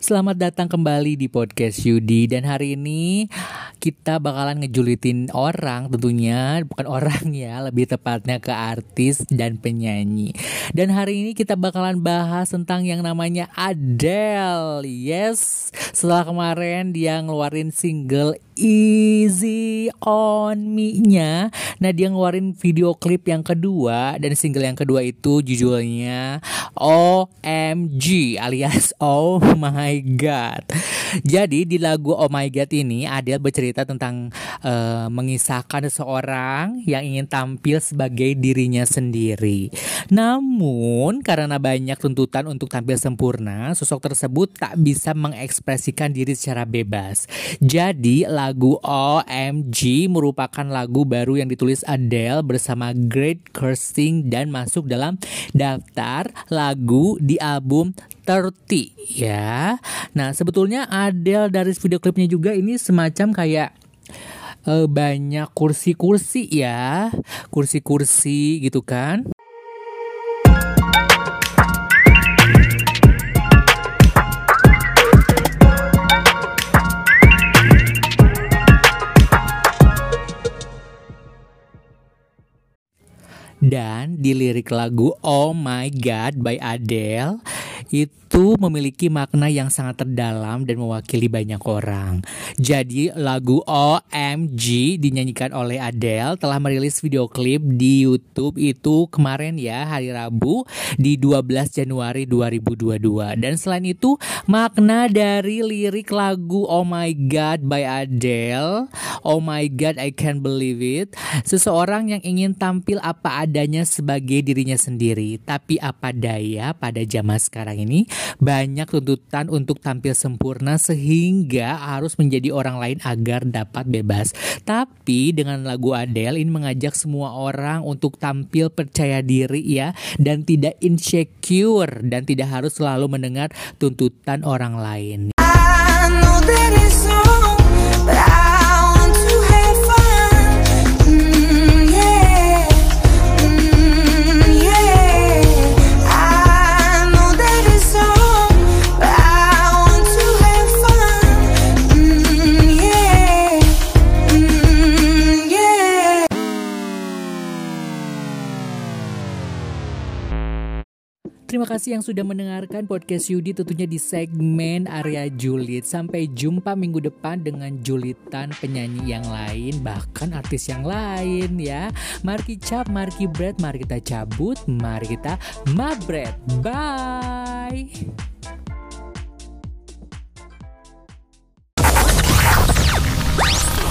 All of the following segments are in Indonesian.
Selamat datang kembali di podcast Yudi. Dan hari ini kita bakalan ngejulitin orang tentunya. Bukan orang ya lebih tepatnya ke artis dan penyanyi. Dan hari ini kita bakalan bahas tentang yang namanya Adele. Yes. Setelah kemarin dia ngeluarin single Easy on Me-nya. Nah, dia ngeluarin video klip yang kedua dan single yang kedua itu judulnya OMG alias Oh My God. Jadi di lagu Oh My God ini Adele bercerita tentang uh, mengisahkan seseorang yang ingin tampil sebagai dirinya sendiri. Namun karena banyak tuntutan untuk tampil sempurna, sosok tersebut tak bisa mengekspresikan diri secara bebas. Jadi lagu lagu OMG merupakan lagu baru yang ditulis Adele bersama Great Kirsting dan masuk dalam daftar lagu di album 30 ya. Nah, sebetulnya Adele dari video klipnya juga ini semacam kayak uh, banyak kursi-kursi ya, kursi-kursi gitu kan. Dan di lirik lagu Oh My God by Adele itu memiliki makna yang sangat terdalam dan mewakili banyak orang. Jadi lagu OMG dinyanyikan oleh Adele telah merilis video klip di YouTube itu kemarin ya hari Rabu di 12 Januari 2022. Dan selain itu makna dari lirik lagu Oh My God by Adele, Oh My God I Can't Believe It, seseorang yang ingin tampil apa adanya sebagai dirinya sendiri, tapi apa daya pada zaman sekarang ini banyak tuntutan untuk tampil sempurna sehingga harus menjadi orang lain agar dapat bebas. Tapi dengan lagu Adele ini mengajak semua orang untuk tampil percaya diri ya dan tidak insecure dan tidak harus selalu mendengar tuntutan orang lain. Terima kasih yang sudah mendengarkan podcast Yudi tentunya di segmen area Julit. Sampai jumpa minggu depan dengan julitan penyanyi yang lain bahkan artis yang lain ya. Mari cap, mari bread, mari kita cabut, mari kita mabret. Bye.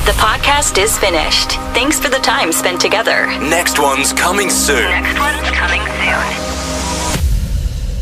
The podcast is finished. Thanks for the time spent together. Next one's coming soon. Next one's coming soon.